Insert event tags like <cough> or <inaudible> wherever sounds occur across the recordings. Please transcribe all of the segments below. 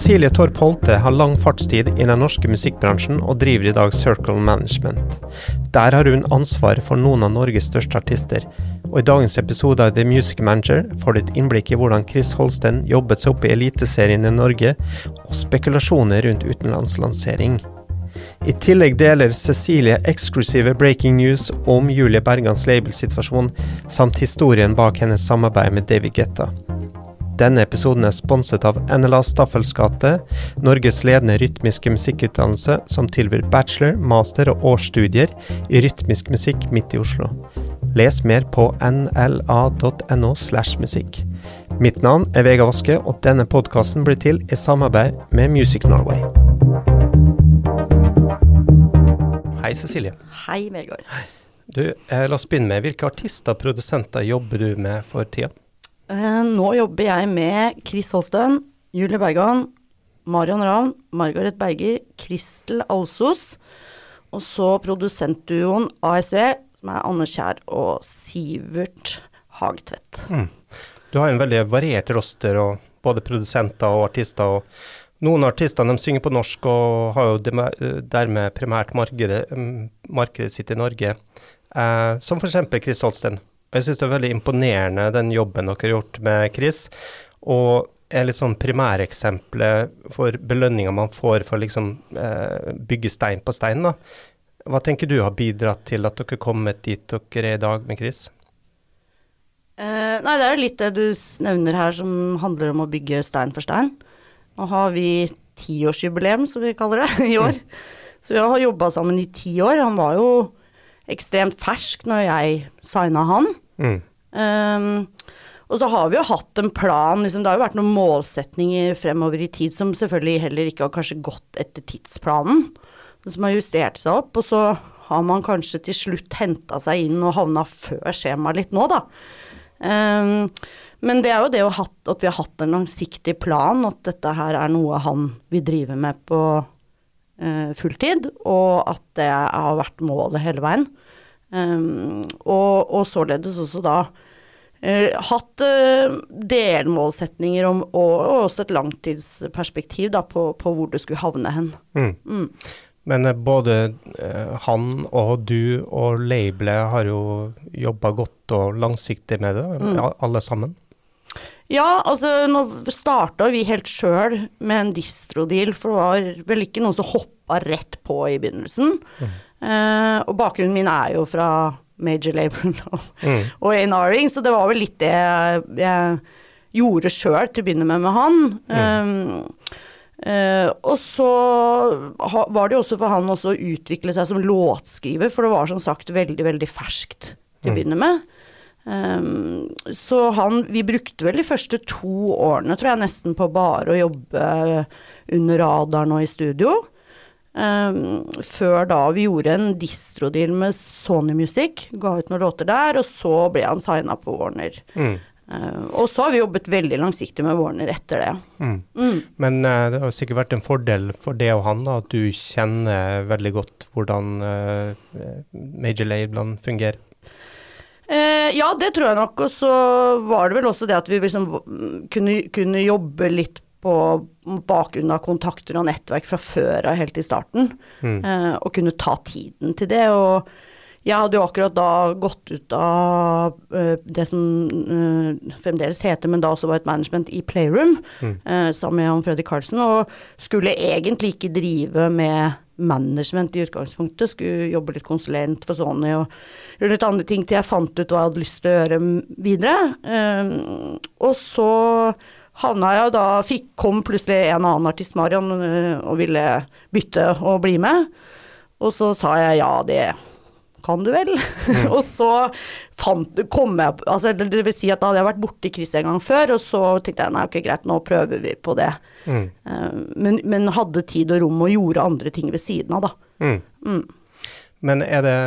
Cecilie Torp Holte har lang fartstid i den norske musikkbransjen og driver i dag Circle Management. Der har hun ansvar for noen av Norges største artister, og i dagens episode av The Music Manager får du et innblikk i hvordan Chris Holsten jobbet seg opp i Eliteserien i Norge, og spekulasjoner rundt utenlandslansering. I tillegg deler Cecilie eksklusive breaking news om Julie Bergans labelsituasjon, samt historien bak hennes samarbeid med David Getta. Denne episoden er sponset av NLA Staffels gate, Norges ledende rytmiske musikkutdannelse som tilbyr bachelor, master og årsstudier i rytmisk musikk midt i Oslo. Les mer på nla.no slash musikk. Mitt navn er Vega Vaske, og denne podkasten blir til i samarbeid med Music Norway. Hei, Cecilie. Hei, Vegard. Du, eh, la oss begynne med hvilke artister og produsenter jobber du med for tida? Eh, nå jobber jeg med Chris Holsten, Julie Bergan, Marion Ravn, Margaret Berger, Kristel Alsos, og så produsentduoen ASV, som er Anne Kjær og Sivert Hagtvedt. Mm. Du har en veldig variert roster, og både produsenter og artister. og Noen av artistene synger på norsk og har jo dermed primært markedet, mm, markedet sitt i Norge, eh, som f.eks. Chris Holsten. Jeg syns det er veldig imponerende den jobben dere har gjort med Chris. Og er litt sånn primæreksempelet for belønninga man får for liksom eh, bygge stein på stein. da. Hva tenker du har bidratt til at dere kommet dit dere er i dag med Chris? Eh, nei, det er jo litt det du nevner her som handler om å bygge stein for stein. Nå har vi tiårsjubileum, som vi kaller det, <laughs> i år. Mm. Så vi har jobba sammen i ti år. Han var jo ekstremt fersk når jeg signa han. Mm. Um, og så har vi jo hatt en plan, liksom, det har jo vært noen målsetninger fremover i tid som selvfølgelig heller ikke har kanskje gått etter tidsplanen, som har justert seg opp. Og så har man kanskje til slutt henta seg inn og havna før skjemaet litt nå, da. Um, men det er jo det at vi har hatt en langsiktig plan, at dette her er noe han vil drive med på fulltid, og at det har vært målet hele veien. Um, og, og, således også da uh, hatt uh, delmålsetninger om, og, og, også et langtidsperspektiv da, på, på, hvor det skulle havne hen. Mm. Mm. Men både han og du og labelet har jo jobba godt og langsiktig med det, mm. alle sammen? Ja, altså nå starta vi helt sjøl med en distro-deal, for det var vel ikke noen som hoppa rett på i begynnelsen. Mm. Uh, og bakgrunnen min er jo fra Major Label <laughs> og, mm. og A&R-ing, så det var vel litt det jeg, jeg gjorde sjøl til å begynne med med han. Mm. Um, uh, og så ha, var det jo også for han også å utvikle seg som låtskriver, for det var som sagt veldig, veldig ferskt til å mm. begynne med. Um, så han Vi brukte vel de første to årene, tror jeg, nesten på bare å jobbe under radaren og i studio. Um, før da vi gjorde en distro-deal med Sony Music, ga ut noen låter der, og så ble han signa på Warner. Mm. Uh, og så har vi jobbet veldig langsiktig med Warner etter det. Mm. Mm. Men uh, det har sikkert vært en fordel for det og han da, at du kjenner veldig godt hvordan uh, major labelene fungerer? Ja, det tror jeg nok. Og så var det vel også det at vi liksom kunne, kunne jobbe litt på bakgrunn av kontakter og nettverk fra før av, helt i starten. Mm. Eh, og kunne ta tiden til det. Og jeg hadde jo akkurat da gått ut av uh, det som uh, fremdeles heter, men da også var et management i Playroom, mm. uh, sammen med Freddy Carlsen, og skulle egentlig ikke drive med management i utgangspunktet. Skulle jobbe litt konsulent for Sony og gjøre litt andre ting til jeg fant ut hva jeg hadde lyst til å gjøre videre. og så havna jeg da fikk, Kom plutselig en annen artist, Marion, øh, og ville bytte og bli med. Og så sa jeg ja, det kan du vel? Mm. <laughs> og så fant, kom jeg altså Det vil si at da hadde jeg vært borti Chris en gang før, og så tenkte jeg nei, ok, greit, nå prøver vi på det. Mm. Uh, men, men, hadde tid og rom og gjorde andre ting ved siden av, da. Mm. mm. Men er det,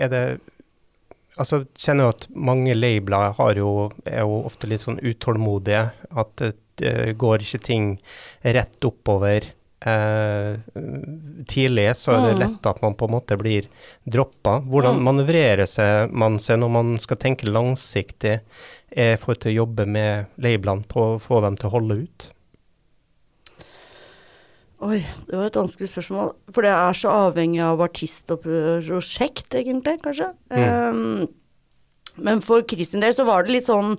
er det altså, kjenner jo at mange labeler jo, er jo ofte litt sånn utålmodige. At det går ikke ting rett oppover. Eh, tidlig så er det mm. lett at man på en måte blir droppa. Hvordan mm. manøvrerer seg man seg når man skal tenke langsiktig eh, for å jobbe med labelene på å få dem til å holde ut? Oi, det var et vanskelig spørsmål. For det er så avhengig av artist og prosjekt, egentlig, kanskje. Um, men for Kristin del så var det litt sånn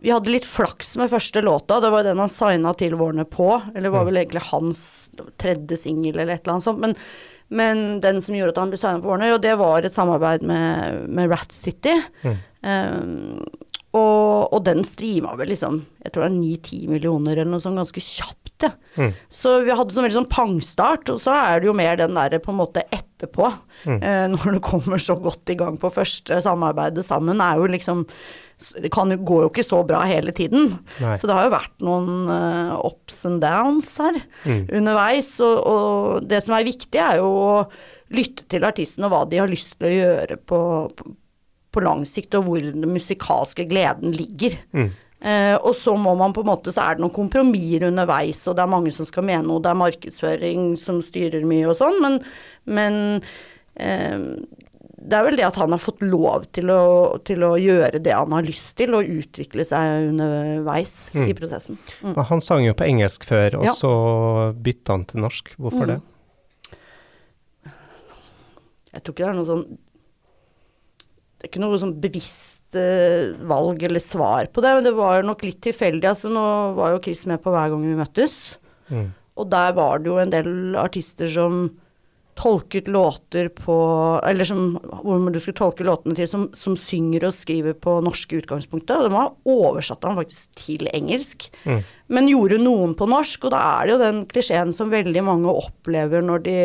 Vi hadde litt flaks med første låta. Det var den han signa til Warner på. Eller var vel egentlig hans tredje singel eller et eller annet sånt. Men, men den som gjorde at han ble signa på Warner, og det var et samarbeid med, med Rat City. Um, og, og, den streama vel liksom Jeg tror det er 9-10 millioner eller noe sånt ganske kjapt, ja. Mm. Så vi hadde sånn veldig sånn pangstart, og så er det jo mer den derre på en måte etterpå. Mm. Eh, <laughs> når du kommer så godt i gang på første samarbeidet sammen, er jo liksom Det kan går jo ikke så bra hele tiden. Nei. Så det har jo vært noen uh, ups and downs her Mm. underveis. Og, og det som er viktig, er jo å lytte til artistene og hva de har lyst til å gjøre på, på, på lang sikt, og hvor den musikalske gleden ligger. Mm. Eh, og så må man på en måte, så er det noen kompromisser underveis, og det er mange som skal mene noe, det er markedsføring som styrer mye og sånn, men, men eh, det er vel det at han har fått lov til å, til å gjøre det han har lyst til, og utvikle seg underveis Mm. i prosessen. Mm. Men Han sang jo på engelsk før, og Ja. så bytta han til norsk. Hvorfor Mm. det? Jeg tror ikke det er noe sånn Det er ikke noe sånn bevisst eh, valg eller svar på det, men det var nok litt tilfeldig. Altså, nå var jo Chris med på hver gang vi møttes, Mm. og der var det jo en del artister som tolket låter på Eller som, hvor du skulle tolke låtene til, som, som synger og skriver på norske utgangspunktet. Og den var oversatt han faktisk til engelsk. Mm. Men gjorde noen på norsk, og da er det jo den klisjeen som veldig mange opplever når de,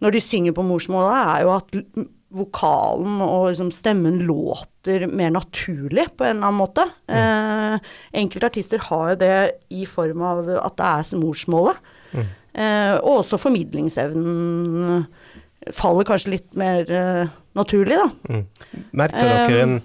når de synger på morsmålet, er jo at vokalen og liksom stemmen låter mer naturlig på en eller annen måte. Eh, enkelte artister har jo det i form av at det er morsmålet. Mm. Eh, og også formidlingsevnen faller kanskje litt mer eh, naturlig, da. Mm. Merker dere en,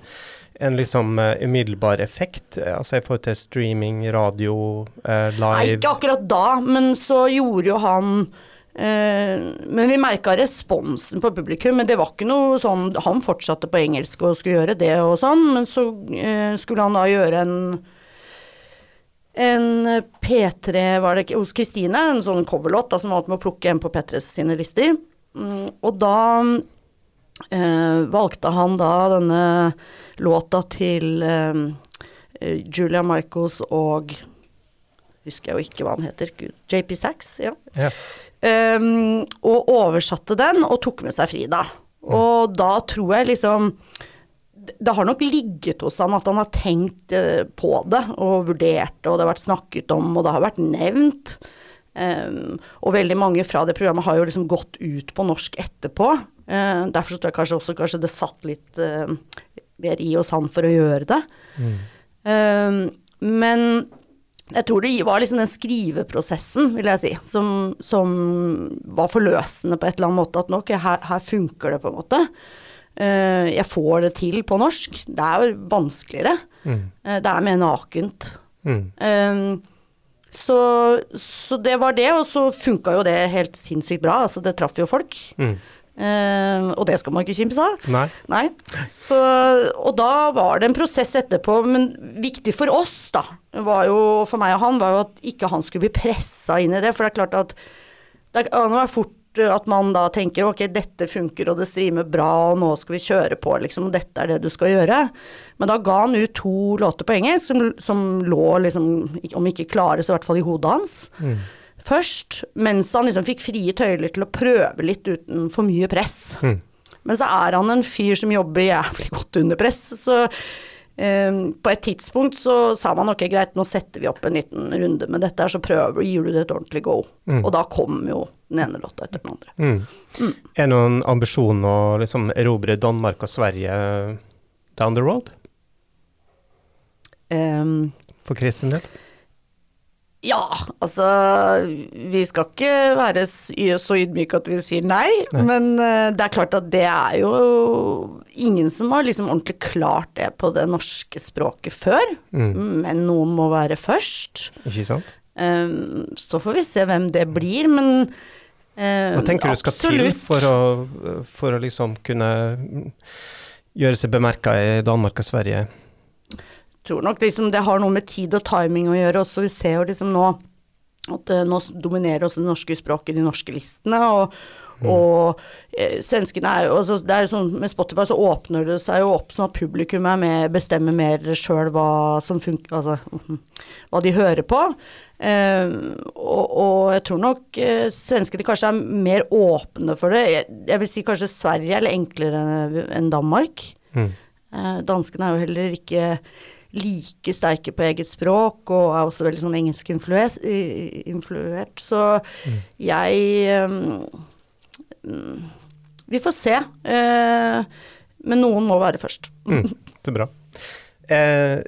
en liksom eh, umiddelbar effekt, eh, altså i forhold til streaming, radio, live? Nei, ikke akkurat da, men så gjorde jo han eh, Men vi merka responsen på publikum, men det var ikke noe sånn Han fortsatte på engelsk og skulle gjøre det og sånn, men så eh, skulle han da gjøre en en P3 var det hos Kristine, en sånn coverlåt som valgte med å plukke en på P3 sine lister. Mm, og da eh, valgte han da denne låta til eh, eh, Julia Michaels og Husker jeg jo ikke hva han heter. JP Sachs, ja. Ja. Um, og oversatte den, og tok med seg Frida. Og da tror jeg liksom Det har nok ligget hos han at han har tenkt eh, på det og vurdert det, og det har vært snakket om, og det har vært nevnt. Um, og veldig mange fra det programmet har jo liksom gått ut på norsk etterpå. Uh, derfor så tror jeg kanskje også kanskje det satt litt uh, mer i hos han for å gjøre det. Mm. Um, men jeg tror det var liksom den skriveprosessen, vil jeg si, som, som var forløsende på et eller annet måte. At nok, her, her funker det på en måte. Eh, jeg får det til på norsk. Det er jo vanskeligere. Mm. Eh, det er mer nakent. Mm. Eh, så, så det var det, og så funka jo det helt sinnssykt bra. Altså, det traff jo folk. Mm. Eh, og det skal man ikke kimse av. Nei. Nei. Så, og da var det en prosess etterpå, men viktig for oss, da, var jo, for meg og han, var jo at ikke han skulle bli pressa inn i det. For det er klart at det kan være fort at man da tenker ok, dette funker og det streamer bra, og nå skal vi kjøre på, liksom, og dette er det du skal gjøre. Men da ga han ut to låter på engelsk som, som lå liksom, om ikke klare, så i hvert fall i hodet hans Mm. Først, mens han liksom fikk frie tøyler til å prøve litt uten for mye press. Mm. Men så er han en fyr som jobber jævlig godt under press, så eh, på et tidspunkt så sa man ok, greit, nå setter vi opp en liten runde med dette her, så prøver gir du det et ordentlig go. Mm. Og da kom jo den ene låta etter den andre. Mm. Er det noen ambisjon å liksom erobre Danmark og Sverige down the road, Um, for Chris sin del? Ja, altså Vi skal ikke være så ydmyke at vi sier nei, Nei. men eh, det er klart at det er jo ingen som har liksom ordentlig klart det på det norske språket før. Mm. Men noen må være først. Ikke sant? Um, så får vi se hvem det blir, men ehm, Hva tenker du skal til for å, for å liksom kunne gjøre seg bemerka i Danmark og Sverige? Tror nok liksom det har noe med tid og timing å gjøre også. Vi ser jo liksom nå At uh, nå dominerer også det norske språket de norske listene. og og eh, svenskene er jo altså, det er sånn Med Spotify så åpner det seg jo opp sånn at publikum er med, bestemmer mer sjøl hva som funker Altså <laughs> hva de hører på. Eh, og, og, jeg tror nok eh, svenskene kanskje er mer åpne for det. Jeg, jeg vil si kanskje Sverige er litt enklere enn Danmark. Mm. Eh, danskene er jo heller ikke like sterke på eget språk, og er også veldig sånn engelskinfluert. Så Mm. jeg um, Vi får se. Uh, men noen må være først. Mm, det er bra. Eh,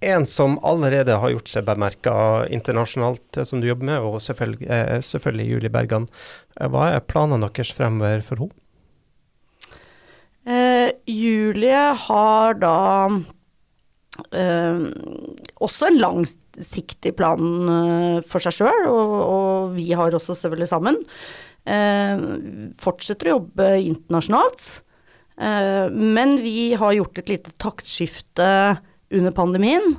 en som allerede har gjort seg bemerka internasjonalt, eh, som du jobber med, og selvfølgelig, eh, selvfølgelig Julie Bergan. Eh, hva er planene deres fremover for henne? Eh, Julie har da eh, også en langsiktig plan uh, for seg sjøl, og, og, vi har også selvfølgelig sammen. Uh, fortsetter å jobbe internasjonalt. Eh, men vi har gjort et lite taktskifte under pandemien.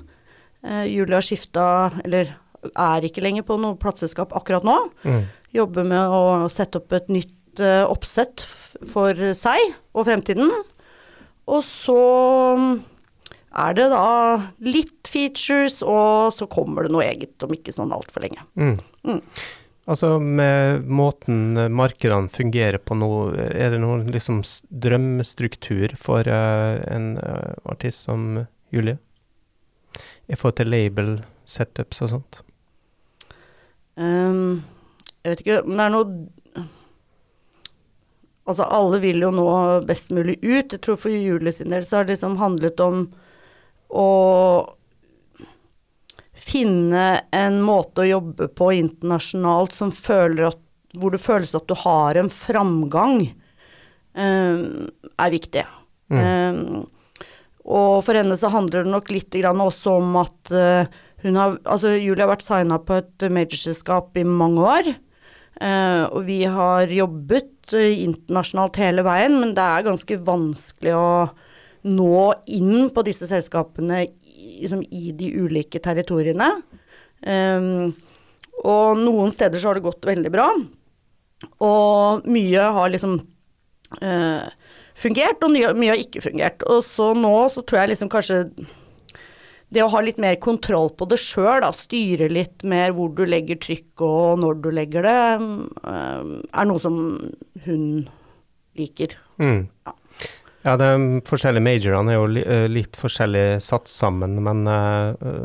Julie har skifta, eller er ikke lenger på noe plateselskap akkurat nå. Mm. Jobber med å sette opp et nytt eh, oppsett for seg og fremtiden. Og så er det da litt features, og så kommer det noe eget om ikke sånn altfor lenge. Mm. Mm. Altså med måten markedene fungerer på nå, er det noen liksom drømmestruktur for uh, en uh, artist som Julie? I forhold til label, setups og sånt? Um, jeg vet ikke, men det er noe Altså, alle vil jo nå best mulig ut. Jeg tror for Julie sin del så har det liksom handlet om å finne en måte å jobbe på internasjonalt som føler at hvor det føles at du har en framgang, um, er viktig. Mm. Um, og for henne så handler det nok litt grann også om at uh, hun har Altså, Julie har vært signa på et majorselskap i mange år. Uh, og vi har jobbet eh, internasjonalt hele veien, men det er ganske vanskelig å nå inn på disse selskapene liksom, i de ulike territoriene. Um, og noen steder så har det gått veldig bra. Og mye har liksom uh, fungert, og mye, mye har ikke fungert. Og så nå så tror jeg liksom kanskje det å ha litt mer kontroll på det sjøl, styre litt mer hvor du legger trykk og når du legger det, eh, er noe som hun liker. Mm. Ja. Ja, de forskjellige majorene er jo eh, litt forskjellig satt sammen, men eh,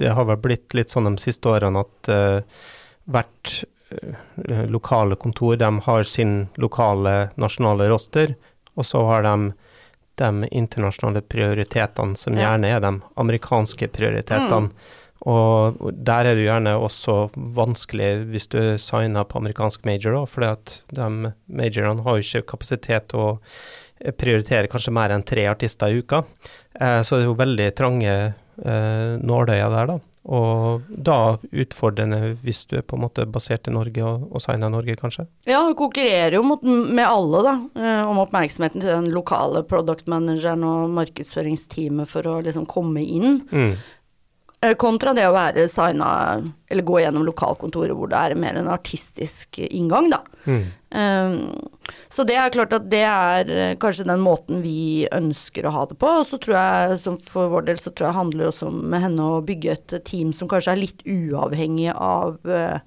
det har vel blitt litt sånn de siste årene at eh, hvert lokale kontor de har sin lokale nasjonale roster, og så har de de internasjonale prioritetene, som gjerne er de amerikanske prioritetene. Og der er det gjerne også vanskelig hvis du signer på amerikansk major, da, at de majorene har jo ikke kapasitet til å prioritere kanskje mer enn tre artister i uka. Eh, så det er jo veldig trange eh, nåløyer der, da. Og da utfordrende hvis du er på en måte basert i Norge og, og signer i Norge, kanskje. Ja, hun konkurrerer jo mot, med alle, da, eh, om oppmerksomheten til den lokale product manageren og markedsføringsteamet for å liksom komme inn. Mm. Eh, Kontra det å være signa, eller gå gjennom lokalkontoret hvor det er mer en artistisk inngang, da. Mm. Um, så det er klart at det er eh, kanskje den måten vi ønsker å ha det på. Og så tror jeg, som for vår del, så tror jeg handler det også om med henne å bygge et team som kanskje er litt uavhengig av uh,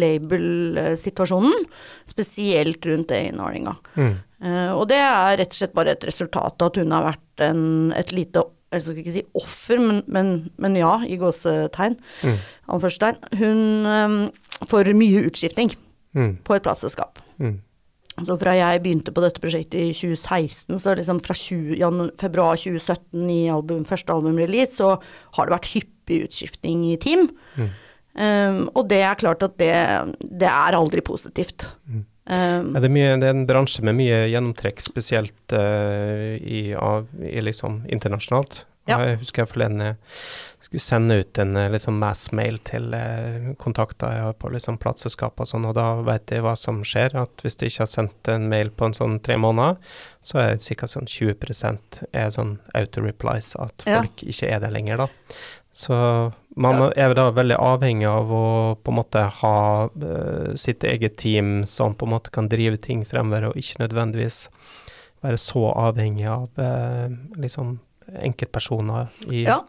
label-situasjonen. Spesielt rundt A&R-inga. Mm. Eh, og det er rett og slett bare et resultat av at hun har vært en, et lite jeg skal ikke si offer, men, men, men ja, i gåsetegn. Mm. Hun um, får mye utskifting Mm. på et plateselskap. Mm. Så fra jeg begynte på dette prosjektet i 2016, så liksom fra 20, janu, februar 2017 i album, første albumrelease, så har det vært hyppig utskiftning i team. Mm. Um, og det er klart at det, det er aldri positivt. Mm. Um, Ja, det, er mye, det er en bransje med mye gjennomtrekk, spesielt uh, i, av, i liksom internasjonalt. Ja. Jeg husker jeg forleden jeg skulle sende ut en eh, liksom mass-mail til eh, kontakter på liksom plateselskap og sånn, og da vet jeg hva som skjer. At hvis du ikke har sendt en mail på en sånn tre måneder, så er det ca. sånn 20 er sånn auto-replies, at Ja. folk ikke er det lenger, da. Så man Ja. er da veldig avhengig av å på en måte ha uh, sitt eget team som på en måte kan drive ting fremover, og ikke nødvendigvis være så avhengig av uh, liksom enkeltpersoner i Ja,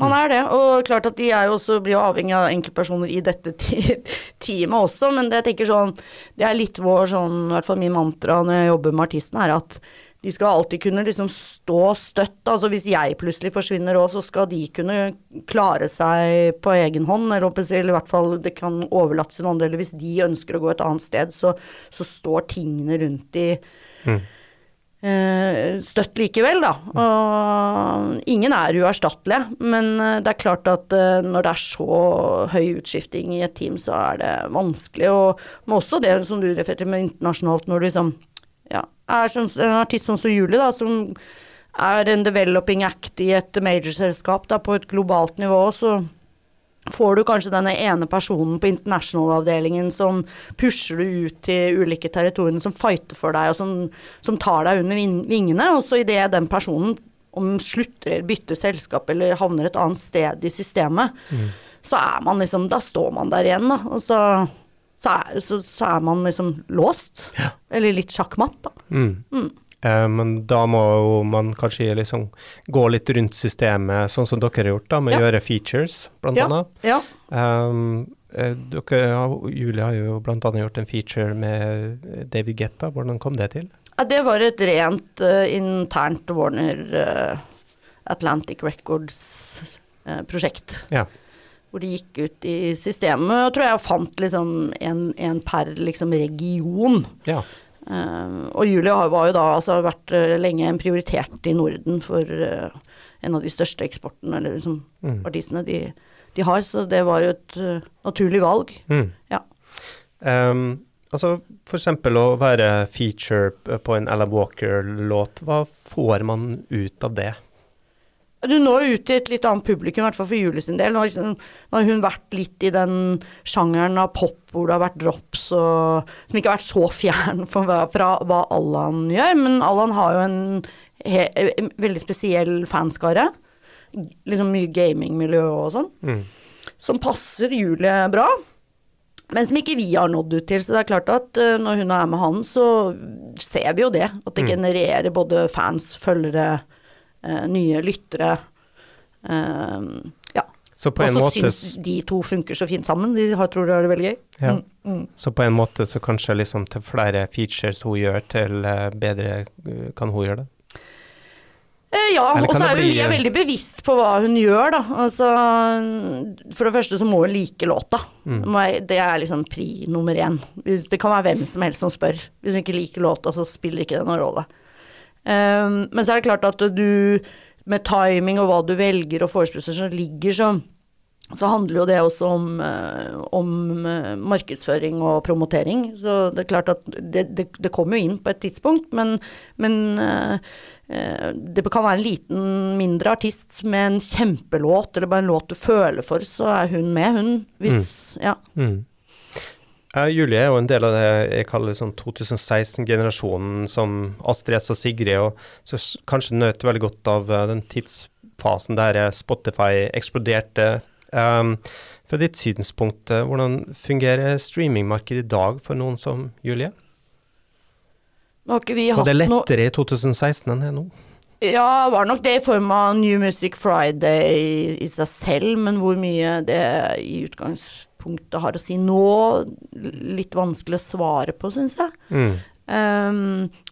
man er det. Og klart at de er jo også, blir avhengig av enkeltpersoner i dette <laughs> teamet også, men det jeg tenker sånn Det er litt vår sånn, i hvert fall min mantra når jeg jobber med artistene, er at de skal alltid kunne liksom stå støtt. Altså hvis jeg plutselig forsvinner òg, så skal de kunne klare seg på egen hånd, eller, eller i hvert fall det kan overlates til noen andre. Eller hvis de ønsker å gå et annet sted, så, så står tingene rundt de Mm. Eh, støtt likevel, da. Og ingen er uerstattelige, men eh, det er klart at eh, når det er så høy utskifting i et team, så er det vanskelig. Og, men også det som du refererte med internasjonalt, når du liksom ja, er som, en artist sånn som Julie, da, som er en developing act i et majorselskap på et globalt nivå, så får du kanskje denne ene personen på international-avdelingen som pusher du ut til ulike territoriene, som fighter for deg, og som, som tar deg under vingene. Og så idet den personen om slutter, bytter selskap eller havner et annet sted i systemet, så er man liksom Da står man der igjen, da. Og så, så, er, så, så er man liksom låst. Eller litt sjakkmatt, da. Mm. Eh, men da må jo man kanskje liksom gå litt rundt systemet, sånn som dere har gjort, da, med Ja. å gjøre features, blant Ja. annet. Ja. Um, eh, dere, Julie har jo annet gjort en feature med David Getta. Hvordan kom det til? Ja, det var et rent uh, internt Warner uh, Atlantic Records-prosjekt. Ja. hvor de gikk ut i systemet og tror jeg fant liksom en, en per liksom region. ja. Eh, og Julie har, jo da altså vært eh, lenge en prioritert i Norden for eh, en av de største eksportene eller liksom Mm. artistene de, de har, så det var jo et naturlig valg. Mm. Ja. Um, altså eksempel å være feature på en Ella Walker-låt, hva får man ut av det? Du når ut til et litt annet publikum, i hvert fall for Julie sin del. Nå har, liksom, nå har hun vært litt i den sjangeren av pop hvor det har vært drops og Som ikke har vært så fjern fra, fra hva Allan gjør, men Allan har jo en, he, en veldig spesiell fanskare. Liksom mye gamingmiljø og sånn. Mm. Som passer Julie bra. Men som ikke vi har nådd ut til. Så det er klart at eh, når hun er med han, så ser vi jo det. At det Mm. genererer både fans, følgere, nye lyttere. Eh, ja. Så på Og en så måte syns de to funker så fint sammen. De har, tror de har det veldig gøy. Ja. Mm, mm. Så på en måte så kanskje liksom til flere features hun gjør, til eh, bedre eh, kan hun gjøre det? Eh, ja, og så er jo bli- er veldig bevisst på hva hun gjør, da. Altså, for det første så må hun like låta. Mm. Det er liksom pri nummer én. Det kan være hvem som helst som spør. Hvis hun ikke liker låta, så spiller ikke det noen rolle. Um, men så er det klart at du, med timing og hva du velger og forespørsler som ligger, så, så handler jo det også om, eh, om eh, markedsføring og promotering. Så det er klart at det, det, det kommer jo inn på et tidspunkt, men, men eh, det kan være en liten, mindre artist med en kjempelåt, eller bare en låt du føler for, så er hun med, hun. Hvis Ja. Mm. Ja, Julie er jo en del av det jeg kaller sånn 2016-generasjonen som Astrid S og Sigrid, og så kanskje nøt veldig godt av eh, den tidsfasen der Spotify eksploderte. Um, fra ditt synspunkt, eh, hvordan fungerer streamingmarkedet i dag for noen som Julie? Nå har ikke vi Og hatt det er noe lettere i 2016 enn det er nå? Ja, var nok det i form av New Music Friday i, i seg selv, men hvor mye det i utgangspunktet har å si nå, litt vanskelig å svare på, syns jeg. Mm. Um,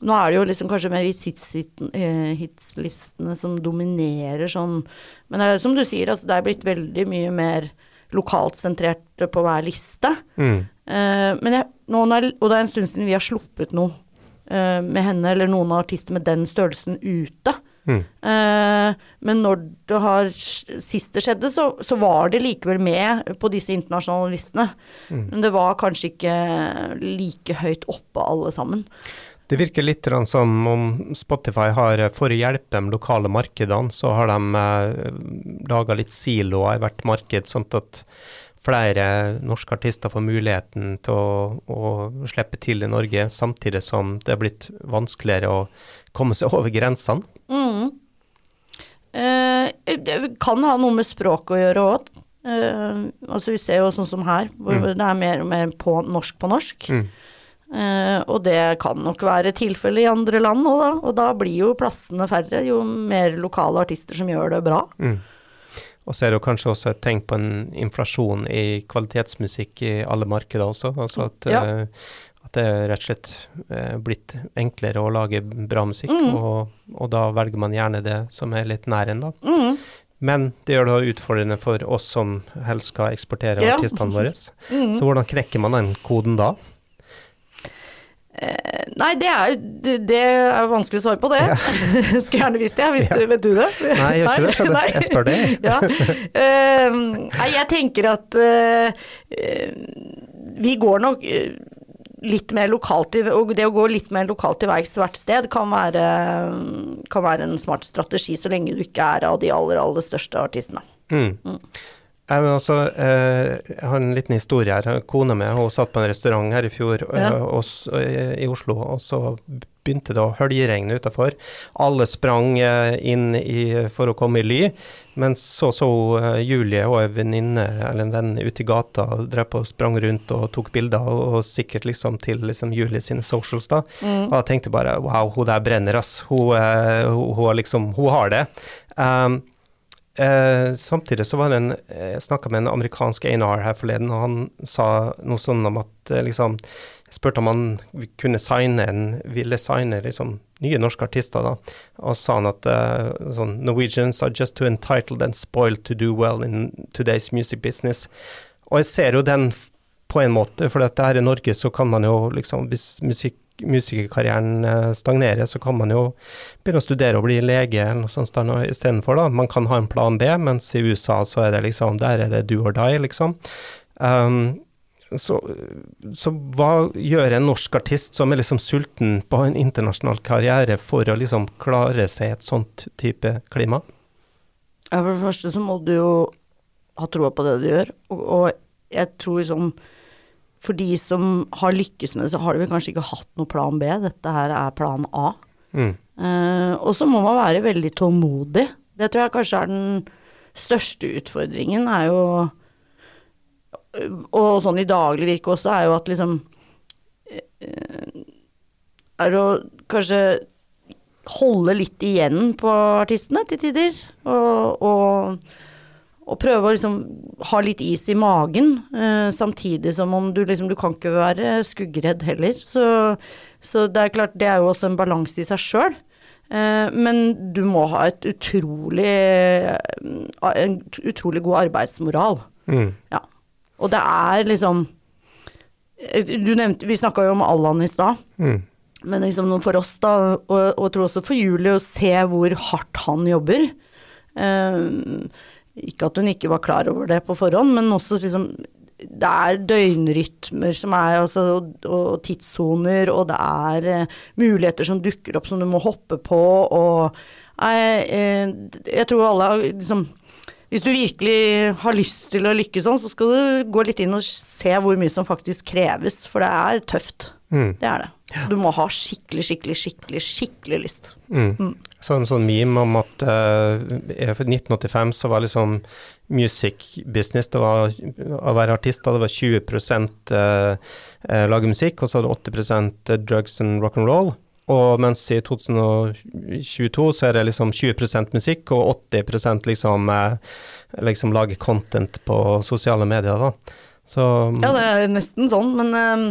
nå er det jo liksom kanskje mer eh, hitslistene som dominerer sånn, men er som du sier, altså det er blitt veldig mye mer lokalt sentrert på hver liste. Mm. Uh, men jeg, nå når, og det er en stund siden vi har sluppet noe uh, med henne, eller noen artister med den størrelsen ute. Mm. Eh, men når det har sist det skjedde, så, så var det likevel med på disse internasjonale listene. Mm. Men det var kanskje ikke like høyt oppe alle sammen. Det virker litt som om Spotify har, eh, for å hjelpe de lokale markedene, så har de eh, laga litt siloer i hvert marked, sånn at flere norske artister får muligheten til å, å slippe til i Norge, samtidig som det er blitt vanskeligere å komme seg over grensene. Mm. Eh, det, kan ha noe med språket å gjøre òg. altså vi ser jo sånn som her, hvor Mm. det er mer og mer på norsk på norsk. Mm. Eh, og det kan nok være tilfellet i andre land òg, da. Og da blir jo plassene færre, jo mer lokale artister som gjør det bra. Mm. Og så er det jo kanskje også et tegn på en inflasjon i kvalitetsmusikk i alle markeder også. Altså at, Ja. eh, det er rett og slett eh, blitt enklere å lage bra musikk, Mm. og, og da velger man gjerne det som er litt nær en, da. Mm. Men det gjør det utfordrende for oss som helst skal eksportere Ja. artistene våre. Mm. Så hvordan knekker man den koden da? Eh, nei, det er det, det er jo vanskelig å svare på, det. <laughs> Skulle gjerne visst det. Hvis du, vet du det? Nei, jeg gjør ikke det. Jeg spør det. <laughs> ja. Eh, nei, jeg tenker at eh, eh, vi går nok eh, litt mer lokalt det å gå litt mer lokalt til verks hvert sted kan være, kan være en smart strategi, så lenge du ikke er av de aller, aller største artistene. Mm. Nei, men altså, eh, jeg har en liten historie her. Kona mi hun satt på en restaurant her i fjor eh, Ja. og eh, i Oslo, og så begynte det å høljeregne utafor. Alle sprang inn i, for å komme i ly, mens så så eh, Julie og en venninne eller en venn ute i gata og drev på og sprang rundt og tok bilder, og, og sikkert liksom til liksom Julie sine socials, da. Mm. Og jeg tenkte bare wow, hun der brenner, ass. Hun, uh, hun, hun, liksom, hun har det. Um, Eh, samtidig så var det en Jeg snakka med en amerikansk A&R her forleden, og han sa noe sånn om at liksom Jeg spurte om han kunne signe en Ville signe liksom nye norske artister, da. Og sa han at eh, sånn Norwegians are just too entitled and spoiled to do well in today's music business. Og jeg ser jo den på en måte, for at her i Norge så kan man jo liksom Hvis musikk musikerkarrieren eh, stagnerer, så kan man jo begynne å studere og bli lege eller noe sånt istedenfor. da. Man kan ha en plan B, mens i USA så er det liksom, der er det do or die, liksom. Um, så, så hva gjør en norsk artist som er liksom sulten på en internasjonal karriere for å liksom klare seg i et sånt type klima? Ja, for det første så må du jo ha troa på det du gjør, og, og jeg tror liksom for de som har lykkes med det, så har de vel kanskje ikke hatt noe plan B. Dette her er plan A. Mm. Eh, og så må man være veldig tålmodig. Det tror jeg kanskje er den største utfordringen, er jo Og sånn i daglig virke også, er jo at liksom eh, Er å kanskje holde litt igjen på artistene til tider. Og, og, og prøve å liksom ha litt is i magen, eh, samtidig som om du liksom Du kan ikke være skuggredd heller. Så, så det er klart, det er jo også en balanse i seg sjøl. Eh, men du må ha et utrolig eh, en utrolig god arbeidsmoral. Mm. Ja. Og det er liksom eh, Du nevnte Vi snakka jo om Allan i stad. Mm. Men liksom for oss, da, og, og tror også for Julie, å se hvor hardt han jobber. Eh, ikke at hun ikke var klar over det på forhånd, men også liksom Det er døgnrytmer som er altså, og, og tidssoner, og det er eh, muligheter som dukker opp som du må hoppe på, og jeg, eh, jeg tror alle har liksom hvis du virkelig har lyst til å lykkes sånn, så skal du gå litt inn og se hvor mye som faktisk kreves, for det er tøft. Mm. Det er det. Du må ha skikkelig, skikkelig, skikkelig, skikkelig lyst. Mm. Så en sånn meme om at uh, 1985 så var liksom music business, det var å være artist, da det var 20 uh, lage musikk, og så var det 80 drugs and rock and roll. Og mens i 2022 så er det liksom 20% musikk og 80 liksom, eh, liksom lage content på sosiale medier, da. Så Ja, det er nesten sånn, men eh,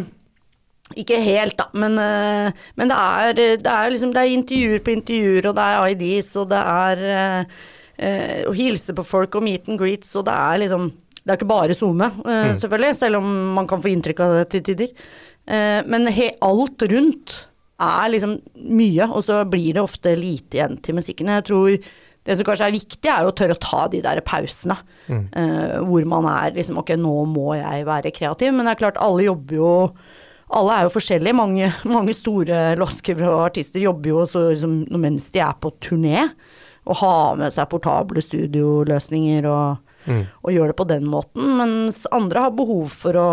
ikke helt, da. Men, uh, men det, er, det er liksom Det er intervjuer på intervjuer, og det er IDs, og det er uh, uh, å hilse på folk og meet and greets, og det er liksom Det er ikke bare SoMe, Mm. selvfølgelig, selv om man kan få inntrykk av det til tider. Men he, alt rundt er liksom mye, og så blir det ofte lite igjen til musikken. Jeg tror det som kanskje er viktig, er å tørre å ta de der pausene. Mm. Uh, hvor man er liksom Ok, nå må jeg være kreativ. Men det er klart, alle jobber jo Alle er jo forskjellige. Mange, mange store låtskrivere og artister jobber jo også liksom, mens de er på turné. Og har med seg portable studioløsninger og, Mm. og gjør det på den måten. Mens andre har behov for å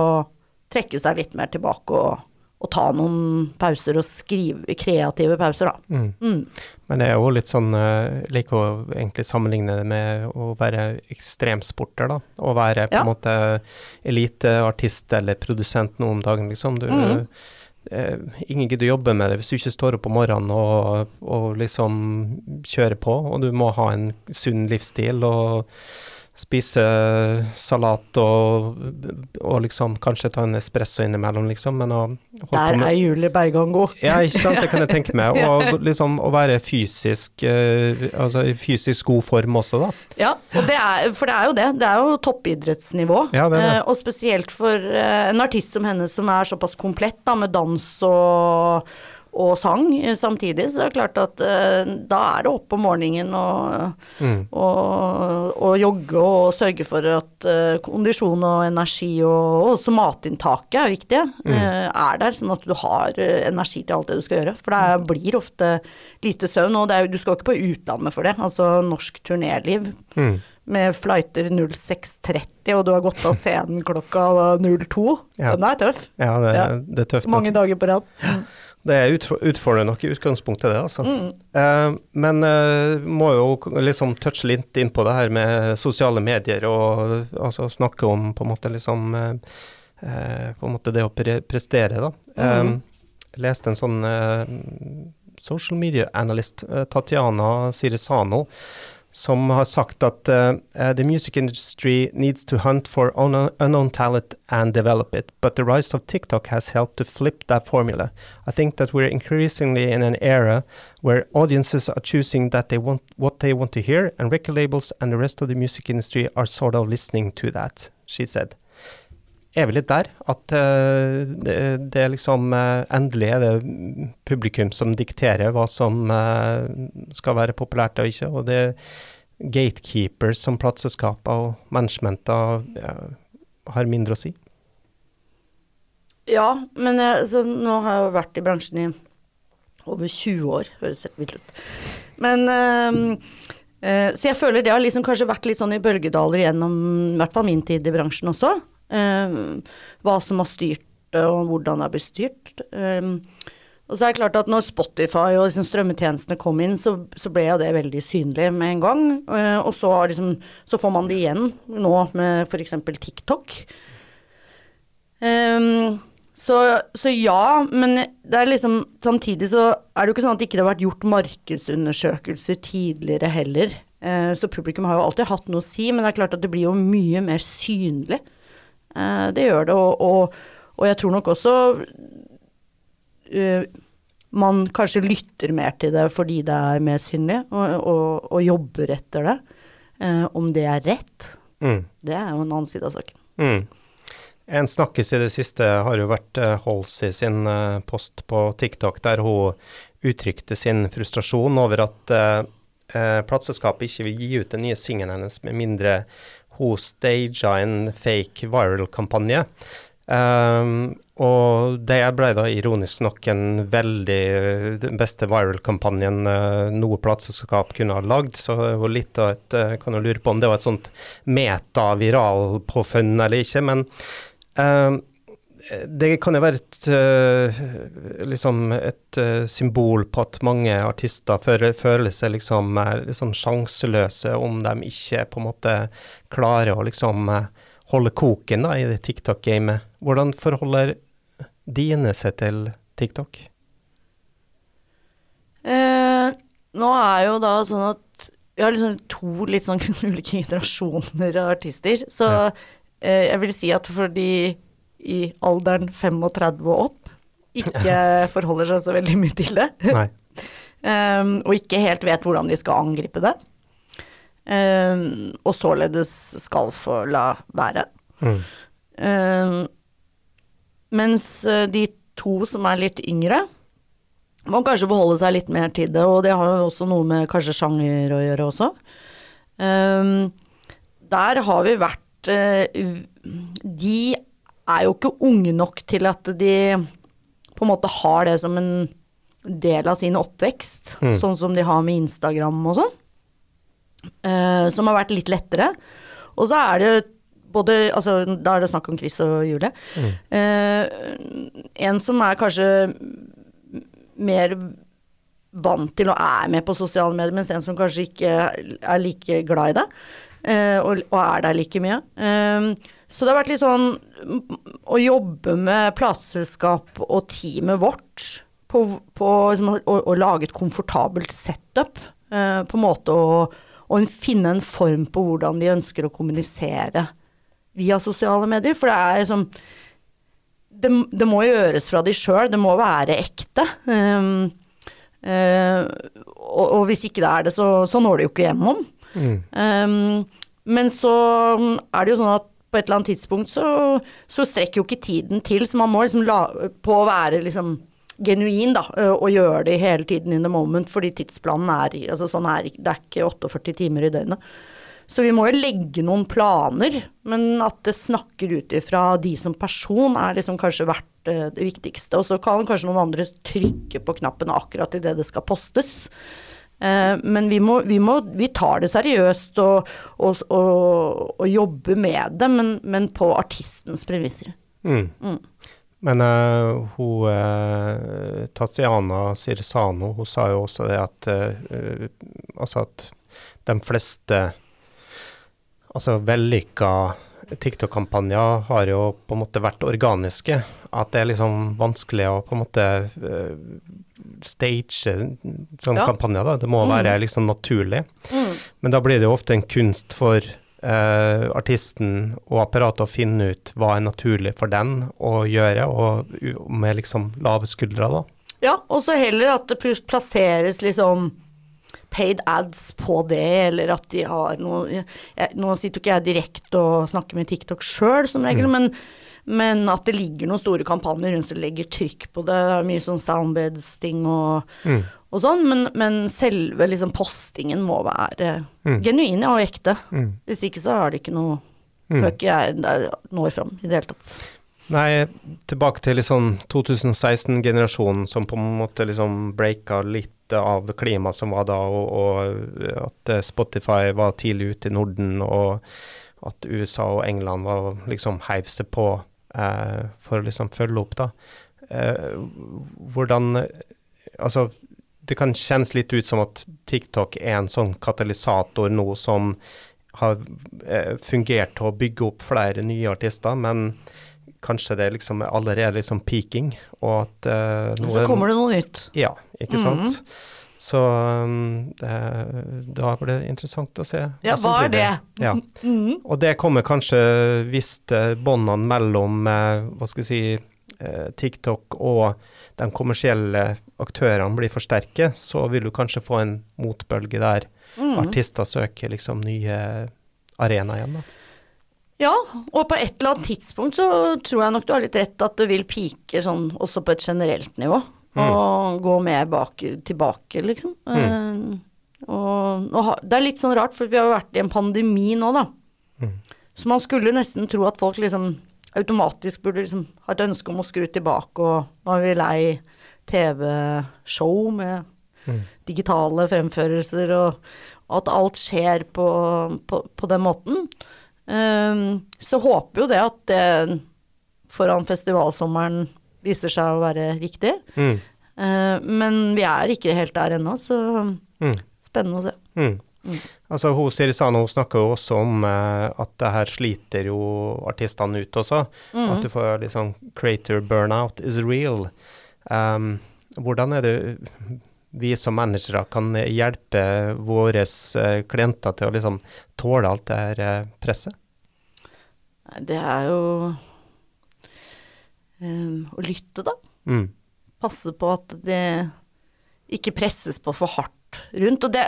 trekke seg litt mer tilbake og, å ta noen pauser og skrive kreative pauser, da. Mm. Mm. Men det er jo litt sånn Jeg liker å egentlig sammenligne det med å være ekstremsporter, da. Å være på en måte eliteartist eller produsent nå om dagen, liksom. Du, mm. eh, ingen gidder å jobbe med det hvis du ikke står opp om morgenen og, og liksom kjører på, og du må ha en sunn livsstil og spise salat og, og liksom kanskje ta en espresso innimellom, liksom, men å Der er Julie Bergan god. ja, ikke sant, det kan jeg tenke meg. <laughs> Og liksom å være fysisk, uh, altså i fysisk god form også, da. Ja, det er, for det er jo det. Det er jo toppidrettsnivå. Ja, det det. Uh, og spesielt for uh, en artist som henne som er såpass komplett, da, med dans og, og sang eh, samtidig, så er det klart at eh, da er det opp om morgenen og, Mm. og, og jogge og sørge for at eh, kondisjon og energi og og også matinntaket er viktig, Mm. eh, er der, sånn at du har eh, energi til alt det du skal gjøre. For det blir ofte lite søvn, og det er, du skal ikke på utlandet for det. Altså norsk turnéliv Mm. med flighter 06.30, og du har gått av scenen klokka 02. Ja. Den er tøff. Ja, det, Ja. det er tøft. Mange dager på rad. Det er utfordrende nok i utgangspunktet, det, altså. Mm. Eh, men eh, må jo liksom touche litt inn på det her med sosiale medier, og altså snakke om på en måte liksom eh, eh, På en måte det å pre prestere, da. Eh. Jeg leste en sånn eh, social media analyst, Tatiana Sirisano, som har sagt at uh, uh, the music industry needs to hunt for unknown talent and develop it, but the rise of TikTok has helped to flip that formula. I think that we're increasingly in an era where audiences are choosing that they want what they want to hear, and record labels and the rest of the music industry are sort of listening to that, she said. Er vi litt der? At uh, det, det er liksom uh, Endelig er det publikum som dikterer hva som uh, skal være populært og ikke, og det er gatekeepers som plateselskaper og managementer har mindre å si. Ja, men jeg, så nå har jeg jo vært i bransjen i over 20 år, høres helt vilt ut. Men Så jeg føler det har liksom kanskje vært litt sånn i bølgedaler gjennom i hvert fall min tid i bransjen også. Ehm, hva som har styrt det, og hvordan det har blitt styrt. Ehm, og så er det klart at når Spotify og liksom strømmetjenestene kom inn, så, så ble jo det veldig synlig med en gang. Eh, og så, liksom, så får man det igjen nå med f.eks. TikTok. Um, så, så ja, men det er liksom samtidig så er det jo ikke sånn at det ikke har vært gjort markedsundersøkelser tidligere heller. Uh, så publikum har jo alltid hatt noe å si, men det er klart at det blir jo mye mer synlig. Eh, det gjør det, og, og, og jeg tror nok også uh, man kanskje lytter mer til det fordi det er mer synlig, og, og, jobber etter det. Eh, om det er rett, Mm. det er jo en annen side av saken. Mm. En snakkis i det siste har jo vært uh, Halsey sin post på TikTok, der hun uttrykte sin frustrasjon over at uh, plateselskapet ikke vil gi ut den nye singelen hennes med mindre hun staga en fake viral-kampanje. Um, og det ble da ironisk nok en veldig den beste viral-kampanjen uh, noe plateselskap kunne ha lagd, så det var litt av et uh, Kan jo lure på om det var et sånt meta-viral-påfunn eller ikke, men uh, det kan jo være et, uh, liksom et uh, symbol på at mange artister føler, seg liksom, uh, liksom sjanseløse om de ikke på en måte klarer å liksom holde koken da, i det TikTok-gamet. Hvordan forholder dine seg til TikTok? Eh, nå er jo da sånn at vi har liksom to litt sånn <laughs> ulike generasjoner av artister. Så Ja. eh, jeg vil si at for de i alderen 35 og opp ikke <laughs> forholder seg så veldig mye til det. <laughs> Ehm, og ikke helt vet hvordan de skal angripe det, Um, og således skal få la være. Mm. Um, mens eh, de to som er litt yngre, må kanskje forholde seg litt mer til det, og det har jo også noe med kanskje sjanger å gjøre også. Der har vi vært uh, De er jo ikke unge nok til at de på en måte har det som en del av sin oppvekst, Mm. sånn som de har med Instagram og sånn. eh, som har vært litt lettere. Og så er det både, altså, Da er det snakk om Chris og Julie. Eh, en som er kanskje mer vant til og er med på sosiale medier, mens en som kanskje ikke er like glad i det, eh, og, og er der like mye. Eh, så det har vært litt sånn mm, å jobbe med plateselskap og teamet vårt på, på liksom, å, å lage et komfortabelt setup, eh, på en måte å, å finne en form på hvordan de ønsker å kommunisere via sosiale medier. For det er liksom det, det må gjøres fra de sjøl, det må være ekte. Um, uh, og, og, hvis ikke det er det, så, så når det jo ikke gjennom. Mm. Um, men så er det jo sånn at på et eller annet tidspunkt så, så strekker jo ikke tiden til, så man må liksom la på å være liksom genuin, da, og gjøre det hele tiden in the moment, fordi tidsplanen er altså sånn er Det er ikke 48 timer i døgnet. Så vi må jo legge noen planer, men at det snakker ut ifra de som person, er liksom kanskje uh, det viktigste. Og så kan kanskje noen andre trykke på knappen akkurat idet det skal postes. Uh, men vi, må, vi, må, vi, tar det seriøst og, og, og, og jobber med det, men, men på artistens premisser. Mm. Mm. Men uh, hun uh, Tatiana Sirsano, hun sa jo også det at uh, Altså at de fleste altså vellykka TikTok-kampanjer har jo på en måte vært organiske. At det er liksom vanskelig å på en måte stage sånn ja. kampanjer. da. Det må mm. være liksom naturlig. Mm. Men da blir det jo ofte en kunst for uh, artisten og apparatet å finne ut hva er naturlig for den å gjøre, og med liksom lave skuldre, da. Ja, og så heller at det plasseres liksom paid ads på det, eller at de har noe jeg, Nå sitter jo ikke jeg direkte og snakker med TikTok sjøl, som regel, mm. men, men, at det ligger noen store kampanjer rundt som legger trykk på det. det er mye sånn soundbeds-ting og, mm. og, sånn, men, men, selve liksom postingen må være mm. genuin og ekte. Mm. Hvis ikke så er det ikke noe Tror mm. ikke jeg når fram i det hele tatt. Nei, tilbake til liksom 2016-generasjonen som på en måte liksom breaka litt av klimaet som var da, og, og, at Spotify var tidlig ute i Norden, og at USA og England var liksom heiv seg på eh, for å liksom følge opp, da. Eh, hvordan Altså, det kan kjennes litt ut som at TikTok er en sånn katalysator nå som har eh, fungert til å bygge opp flere nye artister, men kanskje det liksom allerede liksom peaking, og at eh, noe, Så kommer det noe nytt. Ja, ikke mm -hmm. sant. Så um, det, da blir det interessant å se. Ja, hva er det? Ja. Mm -hmm. Og det kommer kanskje, hvis båndene mellom uh, hva skal jeg si, uh, TikTok og de kommersielle aktørene blir for sterke, så vil du kanskje få en motbølge der mm artister søker liksom nye arenaer igjen. da. Ja, og på et eller annet tidspunkt så tror jeg nok du har litt rett at det vil pike sånn også på et generelt nivå. Mm. Og gå mer bak, tilbake, liksom. Mm. Uh, og, og, det er litt sånn rart, for vi har jo vært i en pandemi nå, da. Mm. Så man skulle nesten tro at folk liksom automatisk burde liksom ha et ønske om å skru tilbake, og nå er vi lei TV-show med mm. digitale fremførelser, og, og, at alt skjer på, på, på den måten. Um, så håper jo det at det foran festivalsommeren viser seg å være riktig. Mm. Uh, men vi er ikke helt der ennå, så mm. spennende å se. Mm. mm. Altså, hun Sirisano snakker jo også om uh, at det her sliter jo artistene ut også. Mm. At du får liksom creator burnout is real. Um, hvordan er det vi som managere kan hjelpe våre uh, klienter til å liksom tåle alt det her presset? Det er jo um, å lytte, da. Mm. Passe på at det ikke presses på for hardt rundt. Og det,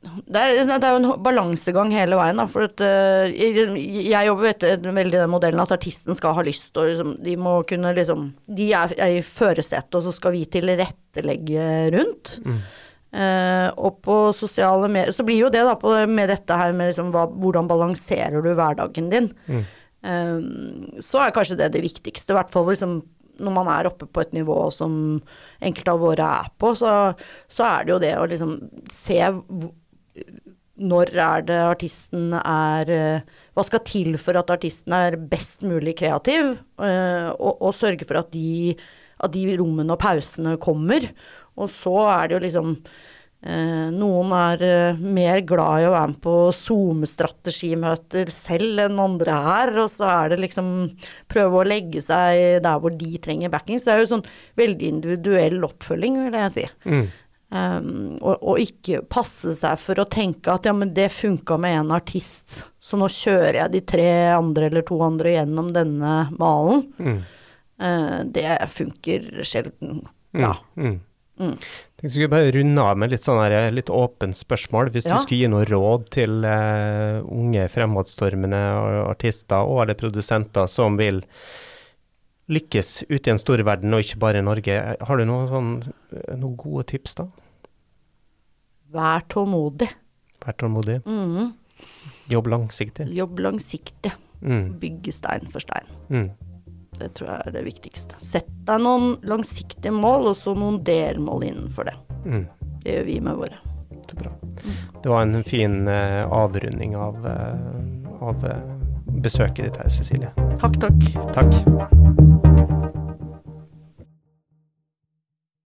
det, er, det er jo en balansegang hele veien, da. For at, uh, jeg, jeg, jobber etter veldig den modellen at artisten skal ha lyst, og liksom, de må kunne liksom De er, er i førersetet, og så skal vi tilrettelegge rundt. Mm. Uh, og på sosiale medier Så blir jo det da på, med dette her med liksom hva, hvordan balanserer du hverdagen din. Mm. Uh, så er kanskje det det viktigste, i hvert fall liksom når man er oppe på et nivå som enkelte av våre er på, så, så er det jo det å liksom se når er det artisten er eh, Hva skal til for at artisten er best mulig kreativ, eh, og, og sørge for at de, at de rommene og pausene kommer. Og så er det jo liksom noen er eh, mer glad i å være med på SoMe-strategimøter selv enn andre her, og så er det liksom prøve å legge seg der hvor de trenger backing. Så det er jo sånn veldig individuell oppfølging, vil jeg si. Mm. Um, og, og, ikke passe seg for å tenke at ja, men det funka med en artist, så nå kjører jeg de tre andre eller to andre gjennom denne malen. Mm. Uh, det funker sjelden Ja. Mm. Mm. Jeg skulle bare runde av med litt sånn her, litt åpent spørsmål. Hvis ja. du skulle gi noe råd til uh, unge fremadstormende artister og alle produsenter som vil lykkes ute i en stor verden, og ikke bare i Norge, har du noen, sånn, noen gode tips da? Vær tålmodig. Vær tålmodig. Mm. Jobb langsiktig. Jobb langsiktig. Mm. Bygge stein for stein. Mm. Det tror jeg er det viktigste. Sett deg noen langsiktige mål, og så noen delmål innenfor det. Mm. Det gjør vi med våre. Så bra. Det var en fin uh, avrunding av, uh, av uh, besøket ditt her, Cecilie. Takk, takk. Takk.